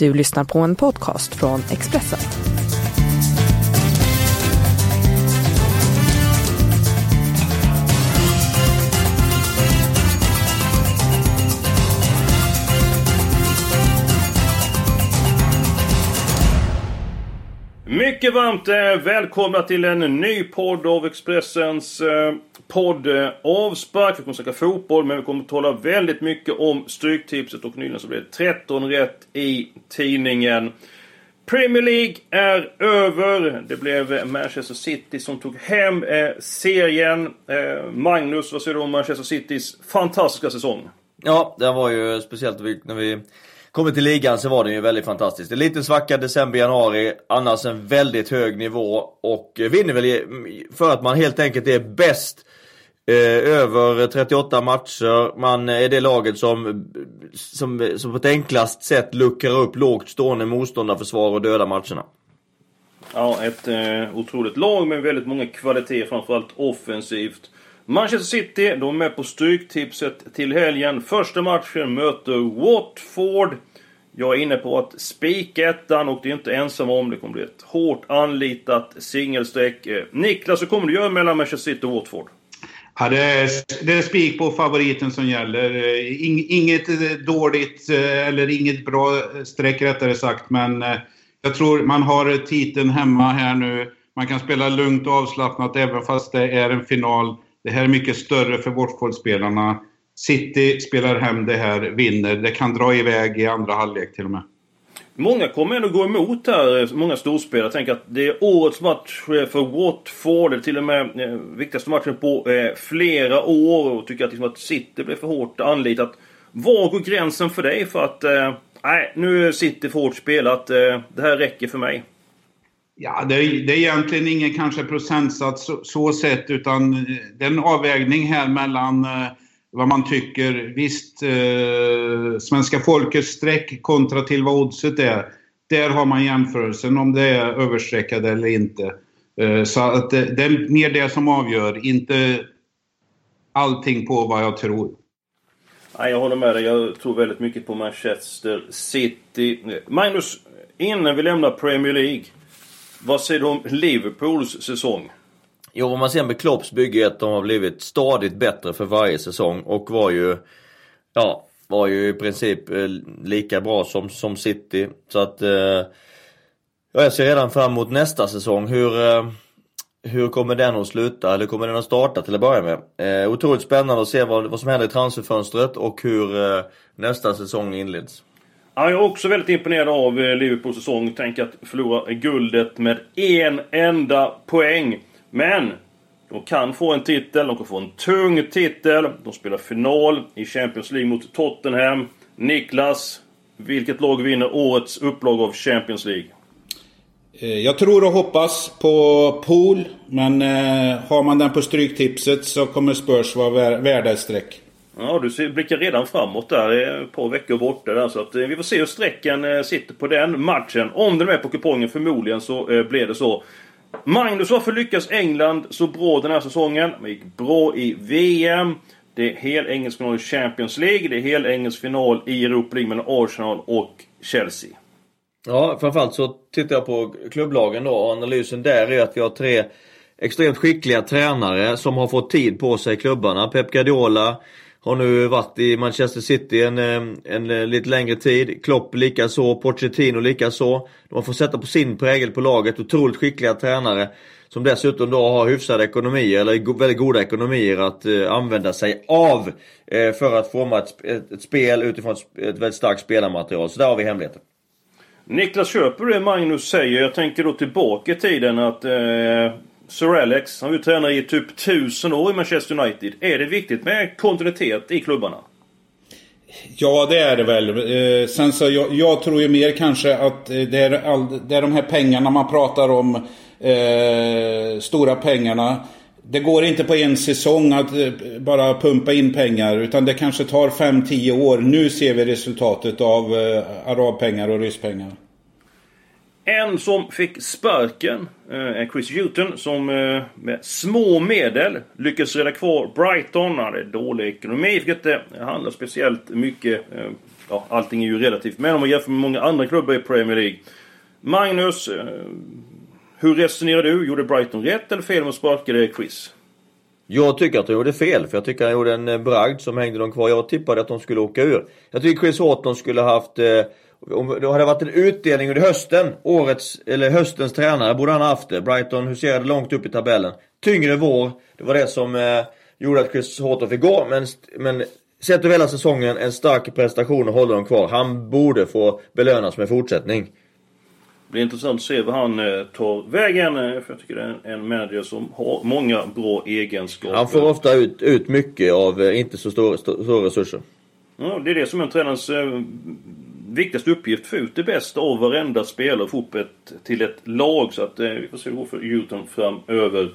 Du lyssnar på en podcast från Expressen. Mycket varmt eh, välkomna till en ny podd av Expressens eh, podd Avspark. Vi kommer snacka fotboll men vi kommer att tala väldigt mycket om Stryktipset och nyligen så blev det 13 rätt i tidningen. Premier League är över. Det blev Manchester City som tog hem eh, serien. Magnus, vad säger du om Manchester Citys fantastiska säsong? Ja, det var ju speciellt när vi kommer till ligan så var den ju väldigt fantastisk. En liten svacka december, januari. Annars en väldigt hög nivå. Och eh, vinner väl för att man helt enkelt är bäst Eh, över 38 matcher. Man eh, är det laget som, som, som på ett enklast sätt luckrar upp lågt stående motståndarförsvar och dödar matcherna. Ja, ett eh, otroligt lag med väldigt många kvaliteter, framförallt offensivt. Manchester City, de är med på Stryktipset till helgen. Första matchen möter Watford. Jag är inne på att spikettan och det är inte ensam om. Det kommer bli ett hårt anlitat singelsträck. Eh, Niklas, hur kommer du göra mellan Manchester City och Watford? Ja, det är, det är spik på favoriten som gäller. Eh, inget eh, dåligt, eller inget bra streck rättare sagt, men jag tror man har titeln hemma här nu. Man kan spela lugnt och avslappnat även fast det är en final. Det här är mycket större för Watford-spelarna. City spelar hem det här, vinner. Det kan dra iväg i andra halvlek till och med. Många kommer ändå gå emot här, många storspelare. Jag tänker att det är årets match för Watford. Det är till och med eh, viktigaste matchen på eh, flera år. Och tycker att, liksom, att City blev för hårt anlitat. Var går gränsen för dig för att... Eh, nej, nu är City för hårt spelat. Eh, det här räcker för mig. Ja, det är, det är egentligen ingen kanske procentsats så, så sett, utan det är en avvägning här mellan eh, vad man tycker. Visst, eh, svenska folkets streck kontra till vad oddset är. Där har man jämförelsen om det är överstreckade eller inte. Eh, så att det, det, är mer det som avgör, inte allting på vad jag tror. Nej, jag håller med dig. Jag tror väldigt mycket på Manchester City. Magnus, innan vi lämnar Premier League. Vad säger du om Liverpools säsong? Jo, vad man ser med Klopps bygge är att de har blivit stadigt bättre för varje säsong och var ju Ja, var ju i princip eh, lika bra som, som City. Så att eh, jag ser redan fram emot nästa säsong. Hur, eh, hur kommer den att sluta? Eller kommer den att starta till att börja med? Eh, otroligt spännande att se vad, vad som händer i transferfönstret och hur eh, nästa säsong inleds. Ja, jag är också väldigt imponerad av eh, Liverpools säsong. Tänk att förlora guldet med en enda poäng. Men de kan få en titel, de kan få en tung titel. De spelar final i Champions League mot Tottenham. Niklas, vilket lag vinner årets upplag av Champions League? Eh, jag tror och hoppas på Pool, men eh, har man den på Stryktipset så kommer Spurs vara värda ett streck. Ja, du blickar redan framåt där. Det är ett par veckor borta där. Så att, eh, vi får se hur strecken sitter på den matchen. Om den är med på kupongen, förmodligen så blir det så. Magnus, varför lyckas England så bra den här säsongen? Man gick bra i VM. Det är hel engelsk final i Champions League. Det är hel engelsk final i Europa League mellan Arsenal och Chelsea. Ja, framförallt så tittar jag på klubblagen då och analysen där är att vi har tre extremt skickliga tränare som har fått tid på sig i klubbarna. Pep Guardiola, har nu varit i Manchester City en, eh, en, en lite längre tid. Klopp likaså, Pochettino likaså. De har fått sätta på sin prägel på laget. Otroligt skickliga tränare. Som dessutom då har hyfsade ekonomier, eller väldigt goda ekonomier att eh, använda sig av. Eh, för att forma ett, ett, ett, spel utifrån ett, ett väldigt starkt spelarmaterial. Så där har vi hemligheten. Niklas, köper du det Magnus säger? Jag tänker då tillbaka i tiden att eh, Sir Alex, han var ju tränare i typ tusen år i Manchester United. Är det viktigt med kontinuitet i klubbarna? Ja, det är det väl. Eh, sen så jag, jag, tror ju mer kanske att eh, det är, all, det är de här pengarna man pratar om. Eh, stora pengarna. Det går inte på en säsong att eh, bara pumpa in pengar. Utan det kanske tar 5-10 år. Nu ser vi resultatet av eh, arabpengar och rysspengar. En som fick sparken eh, är Chris Hewton som eh, med små medel lyckades rädda kvar Brighton. Han hade dålig ekonomi, fick inte handla speciellt mycket. Eh, ja, allting är ju relativt. Men om man jämför med många andra klubbar i Premier League. Magnus, hur resonerar du? Gjorde Brighton rätt eller fel med att sparka Chris? Jag tycker att de gjorde fel, för jag tycker att han gjorde en bragd som hängde dem kvar. Jag tippade att de skulle åka ur. Jag tycker Chris Horton skulle haft om det hade varit en utdelning under hösten, årets, eller höstens tränare borde han ha haft det. Brighton huserade långt upp i tabellen. Tyngre vår, det var det som eh, gjorde att Chris Horton fick gå. Men, men sett över hela säsongen, en stark prestation och håller dem kvar. Han borde få belönas med fortsättning. Det blir intressant att se vad han eh, tar vägen. Eh, för jag tycker det är en, en manager som har många bra egenskaper. Han får ofta ut, ut mycket av eh, inte så stora, stora resurser. Ja, det är det som är tränarens viktigaste uppgift. Få ut det bästa av varenda spelare och få upp ett, till ett lag. Så att eh, vi får se hur det går för Djurgården framöver.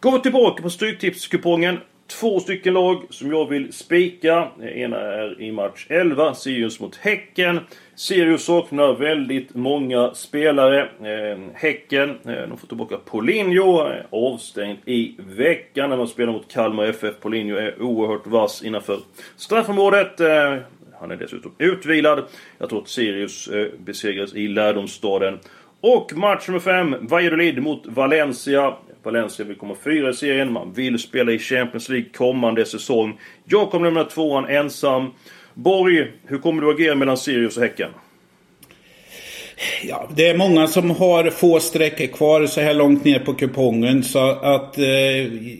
Går vi tillbaka på Stryktipskupongen. Två stycken lag som jag vill spika. Det ena är i match 11, Sirius mot Häcken. Sirius saknar väldigt många spelare. Eh, häcken, eh, de får tillbaka Polinho, eh, avstängd i veckan när man spelar mot Kalmar FF. Polinho är oerhört vass innanför straffområdet. Eh, han är dessutom utvilad. Jag tror att Sirius eh, besegras i lärdomsstaden. Och match nummer 5, Valladolid mot Valencia. Valencia vill komma fyra i serien. Man vill spela i Champions League kommande säsong. Jag kommer lämna tvåan ensam. Borg, hur kommer du agera mellan Sirius och Häcken? Ja, det är många som har få streck kvar så här långt ner på kupongen. Så att eh,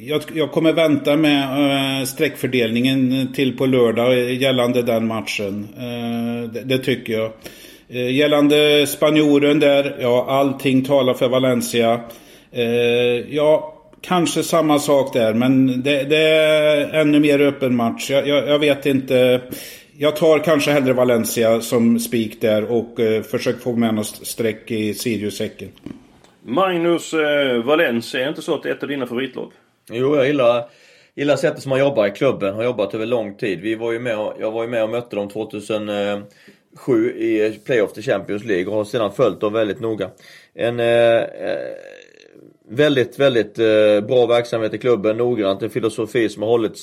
jag, jag, kommer vänta med eh, streckfördelningen till på lördag gällande den matchen. Eh, det, det, tycker jag. Eh, gällande spanjoren där, ja allting talar för Valencia. Eh, ja, kanske samma sak där men det, det är ännu mer öppen match. Jag, jag, jag vet inte jag tar kanske hellre Valencia som spik där och eh, försöker få med något streck i Sirius-säcken. Magnus, eh, Valencia, är inte så att det är ett av dina favoritlag? Jo, jag gillar, gillar sättet som man jobbar i klubben. Har jobbat över lång tid. Vi var ju med och, jag var ju med och mötte dem 2007 i Playoff till Champions League och har sedan följt dem väldigt noga. En eh, eh väldigt, väldigt eh, bra verksamhet i klubben. Noggrant. En filosofi som har hållit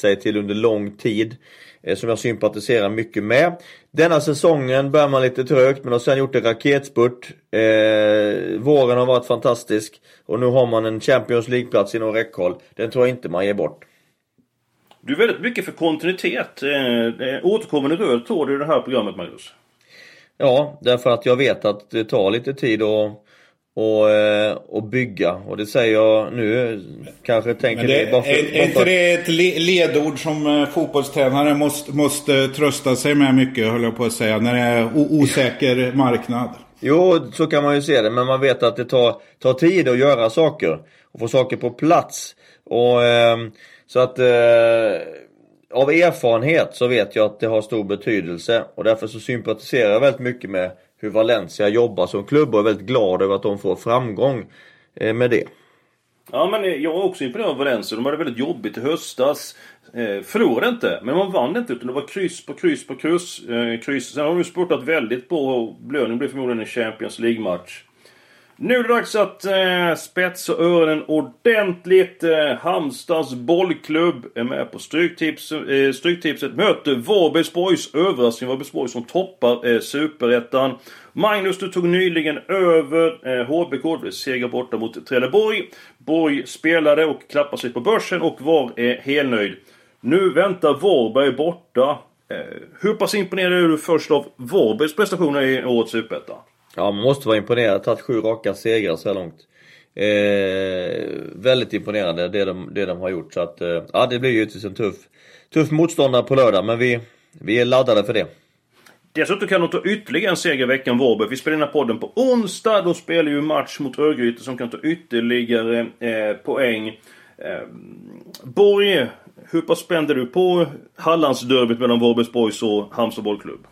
sig till under lång tid. Eh, som jag sympatiserar mycket med. Denna säsongen börjar man lite trögt men har sen gjort en raketspurt. Eh, våren har varit fantastisk och nu har man en Champions League-plats inom räckhåll. Den tror jag inte man ger bort. Du är väldigt mycket för kontinuitet. Eh, återkommande röd tråd i det här programmet Magnus. Ja, därför att jag vet att det tar lite tid att och, eh, och bygga. Och det säger jag nu. Kanske tänker det, bara för, är, är inte det ett ledord som eh, fotbollstränare måste, måste trösta sig med mycket, höll jag på att säga, när det är osäker marknad? Jo, så kan man ju se det. Men man vet att det tar, tar tid att göra saker. Och få saker på plats. Och eh, så att eh, av erfarenhet så vet jag att det har stor betydelse. Och därför så sympatiserar jag väldigt mycket med hur Valencia jobbar som klubb och är väldigt glad över att de får framgång eh, med det. Ja men eh, jag är också imponerad av Valencia. De hade väldigt jobbigt i höstas. Eh, förlorade inte, men man vann inte utan det var kryss på kryss på kryss. Eh, kryss. Sen har de ju spurtat väldigt bra och belöningen blev förmodligen en Champions League-match. Nu är det dags att eh, spetsa öronen ordentligt. Eh, Halmstads bollklubb är med på Stryktips, eh, Stryktipset. Möter Varbergs Boys. Överraskning Varbergs Boys som toppar eh, Superettan. Magnus, du tog nyligen över eh, HBK. Det blev seger borta mot Trelleborg. Borg spelade och klappade sig på börsen och var eh, helnöjd. Nu väntar Varberg borta. Eh, hur pass imponerad är du först av Varbergs prestationer i årets Superetta? Ja, man måste vara imponerad. Tagit sju raka segrar så här långt. Eh, väldigt imponerande det de, det de har gjort. Så att, eh, ja, det blir givetvis en tuff, tuff motståndare på lördag. Men vi, vi är laddade för det. Dessutom kan de ta ytterligare en seger i veckan, Vårberg. Vi spelar in den här podden på onsdag. Då spelar ju match mot Örgryte som kan ta ytterligare eh, poäng. Eh, Borg, hur pass spänd är du på Hallandsderbyt mellan Vårbergs Boys och Halmstad bollklubb?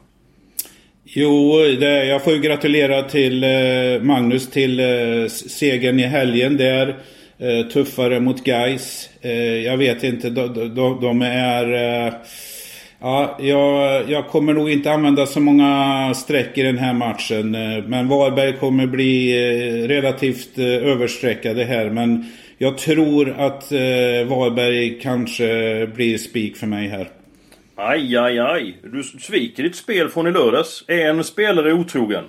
Jo, det, jag får ju gratulera till eh, Magnus till eh, segern i helgen där. Eh, tuffare mot Guys. Eh, jag vet inte, de, de, de är... Eh, Ja, jag, jag kommer nog inte använda så många streck i den här matchen. Eh, men Varberg kommer bli eh, relativt eh, överstreckade här. Men jag tror att eh, Varberg kanske blir spik för mig här. Aj, aj, aj. Du sviker ditt spel från i lördags. Är en spelare otrogen?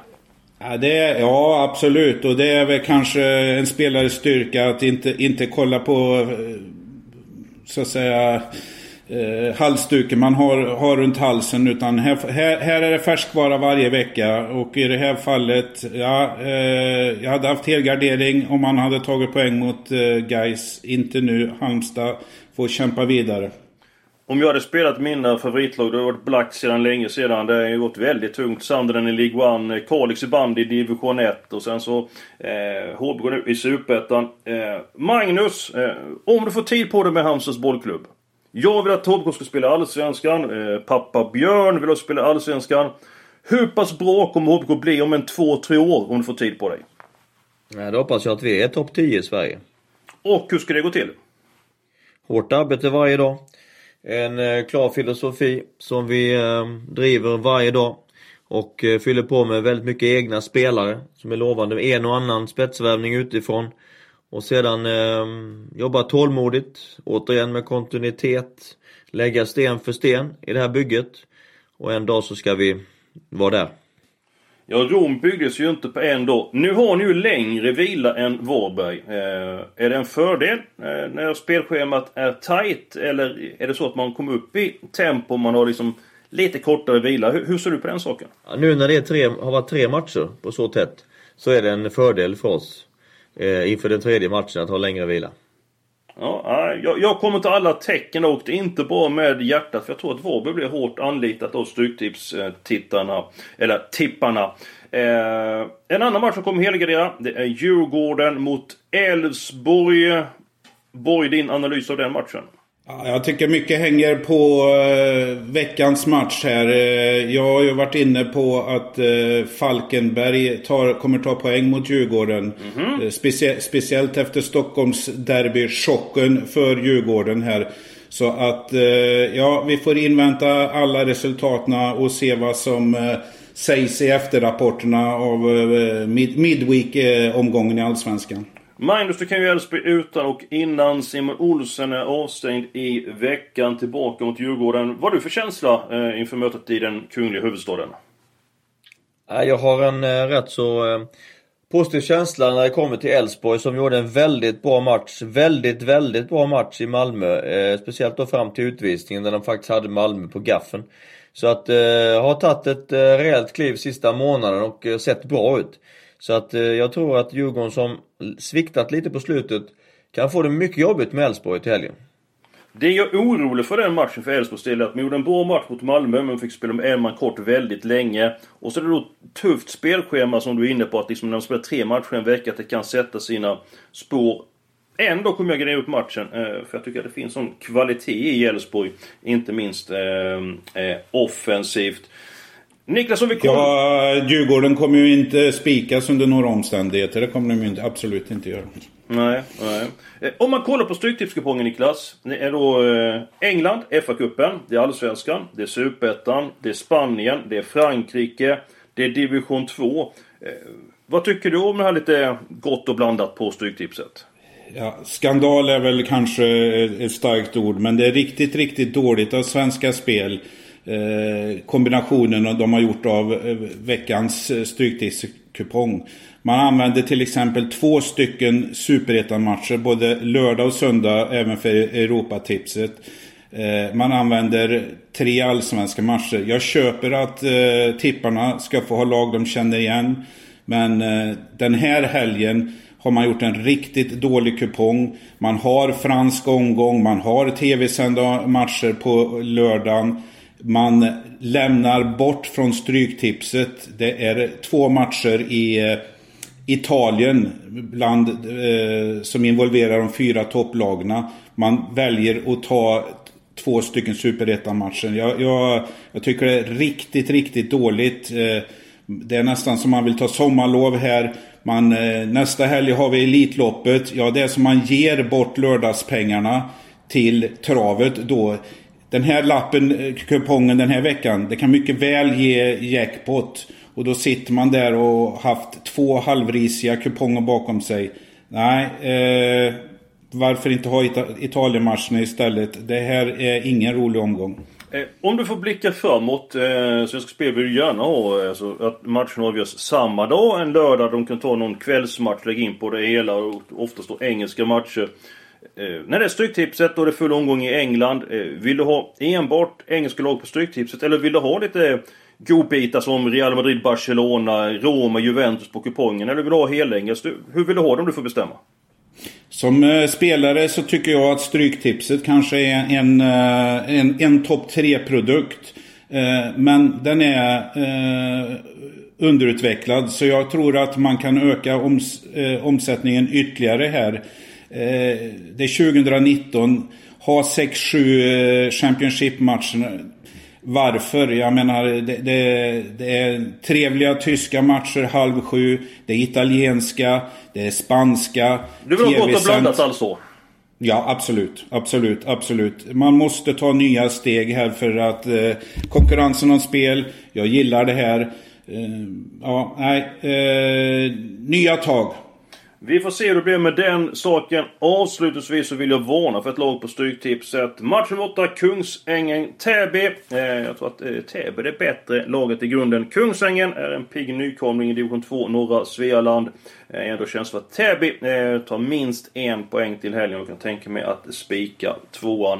Ja, det är, ja, absolut. Och det är väl kanske en spelares styrka att inte, inte kolla på eh, så att säga eh, halsduken man har, har runt halsen. Utan här, här, här är det färskvara varje vecka. Och i det här fallet, ja, eh, jag hade haft helgardering om man hade tagit poäng mot eh, Geis. Inte nu. Halmstad får kämpa vidare. Om jag hade spelat mina favoritlag, då hade varit Black sedan länge sedan. Det har ju gått väldigt tungt. Sandren i League 1, Kalix i bandy i Division 1 och sen så eh, HB nu i Superettan. Eh, Magnus, eh, om du får tid på dig med Halmstads bollklubb. Jag vill att Tobbe ska spela Allsvenskan. Eh, pappa Björn vill också spela Allsvenskan. Hur pass bra kommer HBK bli om en två, tre år om du får tid på dig? Ja, det hoppas jag att vi är topp 10 i Sverige. Och hur ska det gå till? Hårt arbete varje dag. En eh, klar filosofi som vi eh, driver varje dag. Och eh, fyller på med väldigt mycket egna spelare som är lovande. En och annan spetsvärvning utifrån. Och sedan eh, jobba tålmodigt, återigen med kontinuitet, lägga sten för sten i det här bygget. Och en dag så ska vi vara där. Ja, Rom byggdes ju inte på en dag. Nu har ni ju längre vila än Varberg. Eh, är det en fördel eh, när spelschemat är tight? Eller är det så att man kommer upp i tempo man har liksom lite kortare vila? Hur, hur ser du på den saken? Ja, nu när det är tre, har varit tre matcher på så tätt så är det en fördel för oss eh, inför den tredje matchen att ha längre vila. Ja, jag, jag kommer till alla tecken och inte bara med hjärtat. För jag tror att Varberg blir hårt anlitat av Stryktipstittarna. Eller tipparna. Eh, en annan match som kommer helgardera. Det är Djurgården mot Elfsborg. Borg, din analys av den matchen? Ja, jag tycker mycket hänger på uh, veckans match här. Uh, jag har ju varit inne på att uh, Falkenberg tar, kommer ta poäng mot Djurgården. Mm -hmm. specie speciellt efter Stockholms derby-chocken för Djurgården här. Så att ja, vi får invänta alla resultaten och se vad som sägs i efterrapporterna av mid Midweek-omgången i Allsvenskan. Magnus, du kan ju Elfsborg utan och innan Simon Olsen är avstängd i veckan tillbaka mot Djurgården. Vad har du för känsla eh, inför mötet i den kungliga huvudstaden? Jag har en eh, rätt så eh, positiv känsla när det kommer till Elfsborg som gjorde en väldigt bra match. Väldigt, väldigt bra match i Malmö. Eh, speciellt då fram till utvisningen där de faktiskt hade Malmö på gaffen. Så att eh, har tagit ett eh, rejält kliv sista månaden och eh, sett bra ut. Så att eh, jag tror att Djurgården som sviktat lite på slutet kan få det mycket jobbigt med Elfsborg till helgen. Det jag är orolig för den matchen för Elfsborgs del är att de gjorde en bra match mot Malmö men fick spela med en man kort väldigt länge. Och så är det då tufft spelschema som du är inne på att liksom när de spelar tre matcher en vecka att det kan sätta sina spår. Ändå kommer jag greja upp matchen eh, för jag tycker att det finns sån kvalitet i Elfsborg. Inte minst eh, eh offensivt. Niklas, om vi kollar... Ja, Djurgården kommer ju inte spikas under några omständigheter. Det kommer de ju inte, absolut inte göra. Nej, nej. Eh, om man kollar på Stryktipskupongen Niklas. Det är då eh, England, FA-cupen, det är Allsvenskan, det är Superettan, det är Spanien, det är Frankrike, det är Division 2. Eh, vad tycker du om det här lite gott och blandat på Stryktipset? Ja, skandal är väl kanske ett starkt ord, men det är riktigt, riktigt dåligt av Svenska Spel Eh, kombinationen de har gjort av eh, veckans eh, stryktipskupong. Man använder till exempel två stycken superettan-matcher både lördag och söndag även för Europatipset. Eh, man använder tre allsvenska matcher. Jag köper att tipparna ska få ha lag de känner igen. Men den här helgen har man gjort en riktigt dålig kupong. Man har fransk omgång, man har tv-sända matcher på lördagen. Man lämnar bort från Stryktipset. Det är två matcher i eh, Italien bland, eh, som involverar de fyra topplagna. Man väljer att ta två stycken superettan-matcher. Jag, jag, jag, tycker det är riktigt, riktigt dåligt. Eh, det är nästan som man vill ta sommarlov här. Man, eh, nästa helg har vi Elitloppet. Ja, det är som man ger bort lördagspengarna till travet då den här lappen, eh, kupongen den här veckan, det kan mycket väl ge jackpot. Och då sitter man där och haft två halvrisiga kuponger bakom sig. Nej, eh, varför inte ha Italienmatcherna istället? Det här är ingen rolig omgång. Eh, om du får blicka framåt. Eh, Svenska Spel vill ju gärna ha eh, alltså, att matchen avgörs samma dag. En lördag. De kan ta någon kvällsmatch, lägga in på det hela. Och oftast då engelska matcher. Eh, när det är Stryktipset och det är full omgång i England. Eh, vill du ha enbart engelska lag på Stryktipset? Eller vill du ha lite godbitar som Real Madrid, Barcelona, Roma, Juventus på kupongen? Eller vill du ha helengelskt? Hur vill du ha det om du får bestämma? Som eh, spelare så tycker jag att Stryktipset kanske är en, en, en topp 3-produkt. Men den är underutvecklad så jag tror att man kan öka oms, omsättningen ytterligare här. Eh, det är 2019. Ha 6-7 Championship-matcher varför. Jag menar, det, det, det, är trevliga tyska matcher halv sju. Det är italienska, det är spanska. Du vill ha gott och blandat alltså? Ja, absolut. Absolut, absolut. Man måste ta nya steg här för att eh, konkurrensen om spel, jag gillar det här. Eh, ja, nej. Eh, nya tag. Vi får se hur det blir med den saken. Avslutningsvis så vill jag varna för ett lag på Stryktipset. Match nummer 8, Kungsängen, Täby. Eh, jag tror att eh, Täby är det bättre laget i grunden. Kungsängen är en pigg nykomling i division 2, norra Svealand. Eh, ändå känns för att Täby eh, tar minst en poäng till helgen och kan tänka mig att spika tvåan.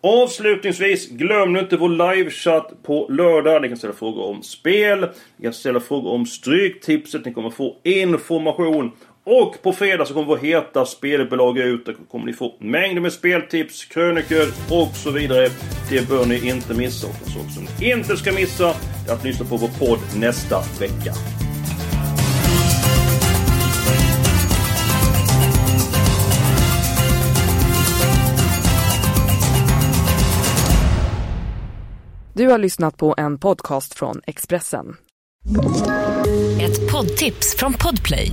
Avslutningsvis, glöm nu inte vår livechatt på lördag. Ni kan ställa frågor om spel, ni kan ställa frågor om Stryktipset. Ni kommer få information och på fredag så kommer vår heta spelbolag ut. Där kommer ni få mängder med speltips, krönikor och så vidare. Det bör ni inte missa. Och en sak som ni inte ska missa är att lyssna på vår podd nästa vecka. Du har lyssnat på en podcast från Expressen. Ett poddtips från Podplay.